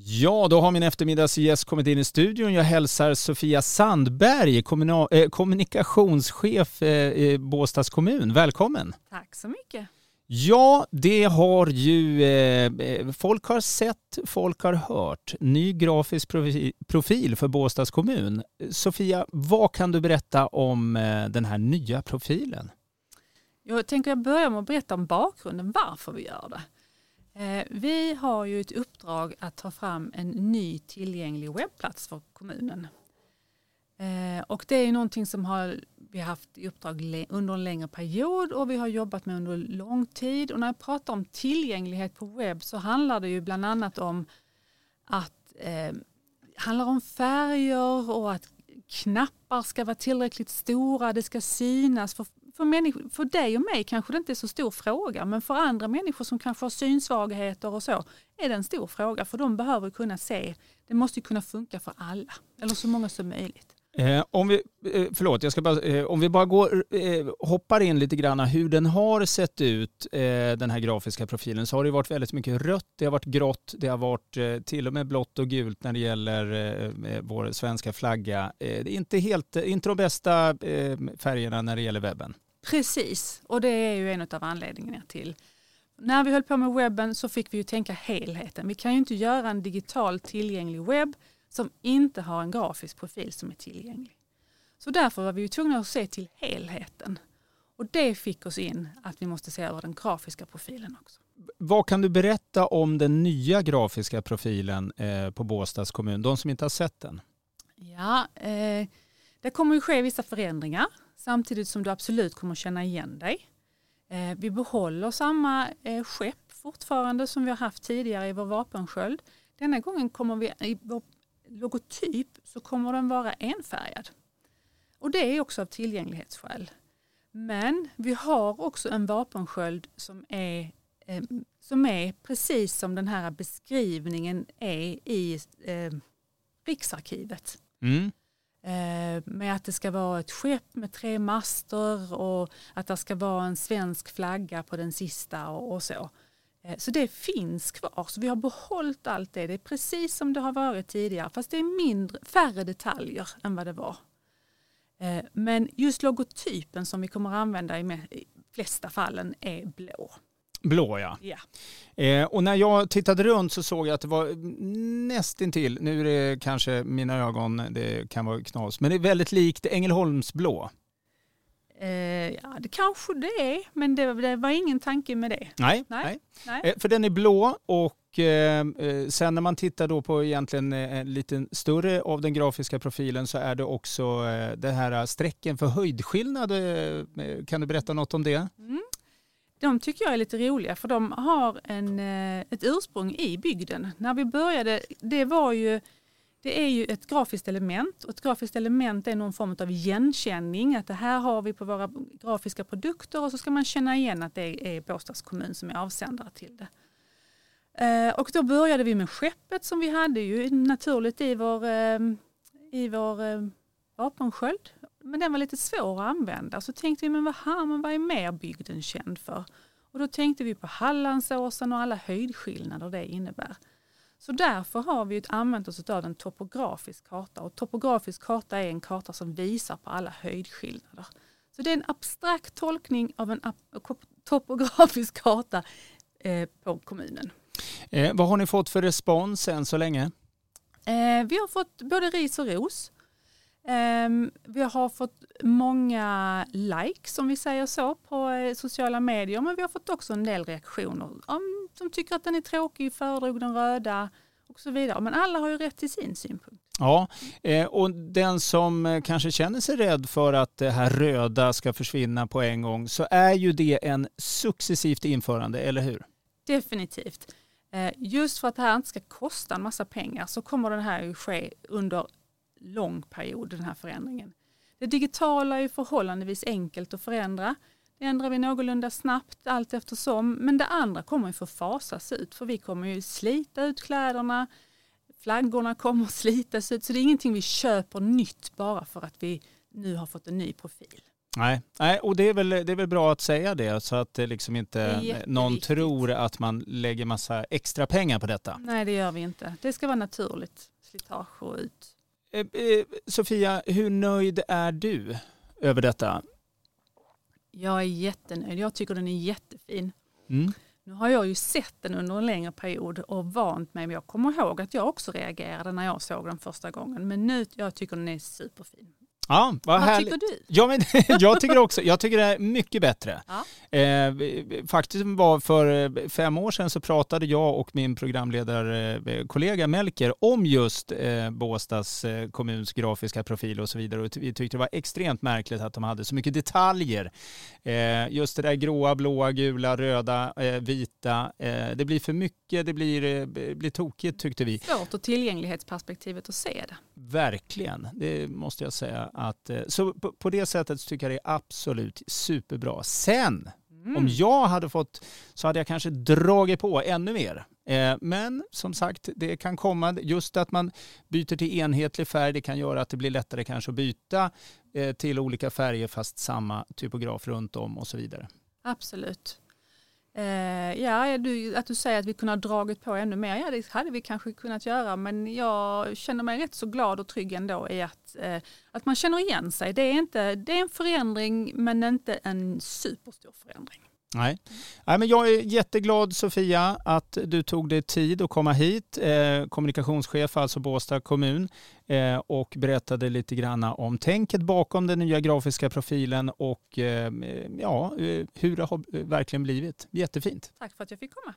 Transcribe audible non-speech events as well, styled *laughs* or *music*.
Ja, då har min eftermiddagsgäst kommit in i studion. Jag hälsar Sofia Sandberg, eh, kommunikationschef eh, i Båstads kommun. Välkommen! Tack så mycket! Ja, det har ju eh, folk har sett, folk har hört. Ny grafisk profil för Båstads kommun. Sofia, vad kan du berätta om den här nya profilen? Jag tänker jag börjar med att berätta om bakgrunden varför vi gör det. Eh, vi har ju ett uppdrag att ta fram en ny tillgänglig webbplats för kommunen. Eh, och det är någonting som har vi haft i uppdrag under en längre period och vi har jobbat med under lång tid. Och när jag pratar om tillgänglighet på webb så handlar det ju bland annat om att eh, handlar om färger och att knappar ska vara tillräckligt stora, det ska synas för för, människor, för dig och mig kanske det inte är så stor fråga men för andra människor som kanske har synsvagheter och så är det en stor fråga för de behöver kunna se. Det måste kunna funka för alla eller så många som möjligt. Eh, om, vi, eh, förlåt, jag ska bara, eh, om vi bara går, eh, hoppar in lite grann hur den har sett ut, eh, den här grafiska profilen, så har det varit väldigt mycket rött, det har varit grått, det har varit eh, till och med blått och gult när det gäller vår svenska flagga. det är inte, helt, inte de bästa färgerna när det gäller webben. Precis, och det är ju en av anledningarna till. När vi höll på med webben så fick vi ju tänka helheten. Vi kan ju inte göra en digital tillgänglig webb som inte har en grafisk profil som är tillgänglig. Så därför var vi ju tvungna att se till helheten. Och det fick oss in att vi måste se över den grafiska profilen också. Vad kan du berätta om den nya grafiska profilen eh, på Båstads kommun, de som inte har sett den? Ja, eh, det kommer ju ske vissa förändringar samtidigt som du absolut kommer känna igen dig. Eh, vi behåller samma eh, skepp fortfarande som vi har haft tidigare i vår vapensköld. Denna gången kommer vi i vår logotyp så kommer den vara enfärgad. Och det är också av tillgänglighetsskäl. Men vi har också en vapensköld som är, eh, som är precis som den här beskrivningen är i eh, Riksarkivet. Mm. Eh, med att det ska vara ett skepp med tre master och att det ska vara en svensk flagga på den sista och, och så. Eh, så det finns kvar, så vi har behållit allt det. Det är precis som det har varit tidigare fast det är mindre, färre detaljer än vad det var. Eh, men just logotypen som vi kommer att använda i flesta fallen är blå. Blå ja. ja. Eh, och när jag tittade runt så såg jag att det var nästintill, nu är det kanske mina ögon, det kan vara knas, men det är väldigt likt Ängelholmsblå. Eh, ja, det kanske det är, men det, det, var ingen tanke med det. Nej, nej. nej. Eh, för den är blå och eh, eh sen när man tittar då på egentligen eh, en lite större av den grafiska profilen så är det också eh, det här strecken för höjdskillnad. kan du berätta något om det? De tycker jag är lite roliga för de har en, eh, ett ursprung i bygden. När vi började, det var ju det är ju ett grafiskt element och ett grafiskt element är någon form av igenkänning. Att det här har vi på våra grafiska produkter och så ska man känna igen att det är Båstads kommun som är avsändare till det. Eh, och då började vi med skeppet som vi hade ju naturligt i vår, eh, i vår vapensköld. Men den var lite svår att använda. Så tänkte vi, men vad, här, men vad är mer bygden känd för? Och då tänkte vi på Hallandsåsen och alla höjdskillnader det innebär. Så därför har vi använt oss av en topografisk karta och topografisk karta är en karta som visar på alla höjdskillnader. Så det är en abstrakt tolkning av en topografisk karta eh, på kommunen. Eh, vad har ni fått för respons än så länge? Eh, vi har fått både ris och ros. Eh, vi har fått många likes som vi säger så på eh, sociala medier men vi har fått också en del reaktioner som tycker att den är tråkig, föredrog den röda och så vidare. Men alla har ju rätt till sin synpunkt. Ja, eh, och den som eh, kanske känner sig rädd för att det här röda ska försvinna på en gång så är ju det en successivt införande, eller hur? Definitivt. Just för att det här inte ska kosta en massa pengar så kommer det här ju ske under lång period, den här förändringen. Det digitala är förhållandevis enkelt att förändra. Det ändrar vi någorlunda snabbt allt eftersom. Men det andra kommer ju få fasas ut för vi kommer ju slita ut kläderna. Flaggorna kommer att slitas ut så det är ingenting vi köper nytt bara för att vi nu har fått en ny profil. Nej, Nej och det är, väl, det är väl bra att säga det så att det liksom inte Det någon tror att man lägger massa extra pengar på detta. Nej, det gör vi inte. Det ska vara naturligt slitage och ut. Eh, eh, Sofia, hur nöjd är du över detta? Jag är jättenöjd. Jag tycker den är jättefin. Mm. Nu har jag ju sett den under en längre period och vant mig. Men jag kommer ihåg att jag också reagerade när jag såg den första gången. Men nu, jag tycker den är superfin. Ja, vad, Vad tycker du? Ja, men, *laughs* jag tycker också, jag tycker det är mycket bättre. Ja. Eh, faktiskt var för eh, fem år sedan så pratade jag och min programledarkollega Melker om just eh, Båstads eh, kommuns grafiska profil och så vidare. Och vi tyckte det var extremt märkligt att de hade så mycket detaljer. Eh, just det där gråa, blåa, gula, röda, eh, vita. Eh, det blir för mycket, det blir, eh, blir tokigt tyckte vi. Svårt och tillgänglighetsperspektivet att se det. Verkligen, det måste jag säga. Att, eh, så på, på det sättet tycker jag det är absolut superbra. Sen, Mm. om jag hade fått så hade jag kanske dragit på ännu mer. Eh, Men som sagt, det kan komma, just att man byter till enhetlig färg, det kan göra att det blir lättare kanske att byta eh, till olika färger fast samma typograf runt om och så vidare. Absolut. Eh, ja, du, att du säger att vi kunde ha dragit på ännu mer, ja det hade vi kanske kunnat göra men jag känner mig rätt så glad och trygg ändå i att, eh, att man känner igen sig. Det är, inte, det är en förändring men inte en superstor förändring. Nej. Nej, men jag är jätteglad Sofia att du tog dig tid att komma hit, eh, kommunikationschef alltså Båstad kommun eh, och berättade lite grann om tänket bakom den nya grafiska profilen och eh, ja, eh, hur det har verkligen blivit. Jättefint. Tack för att jag fick komma.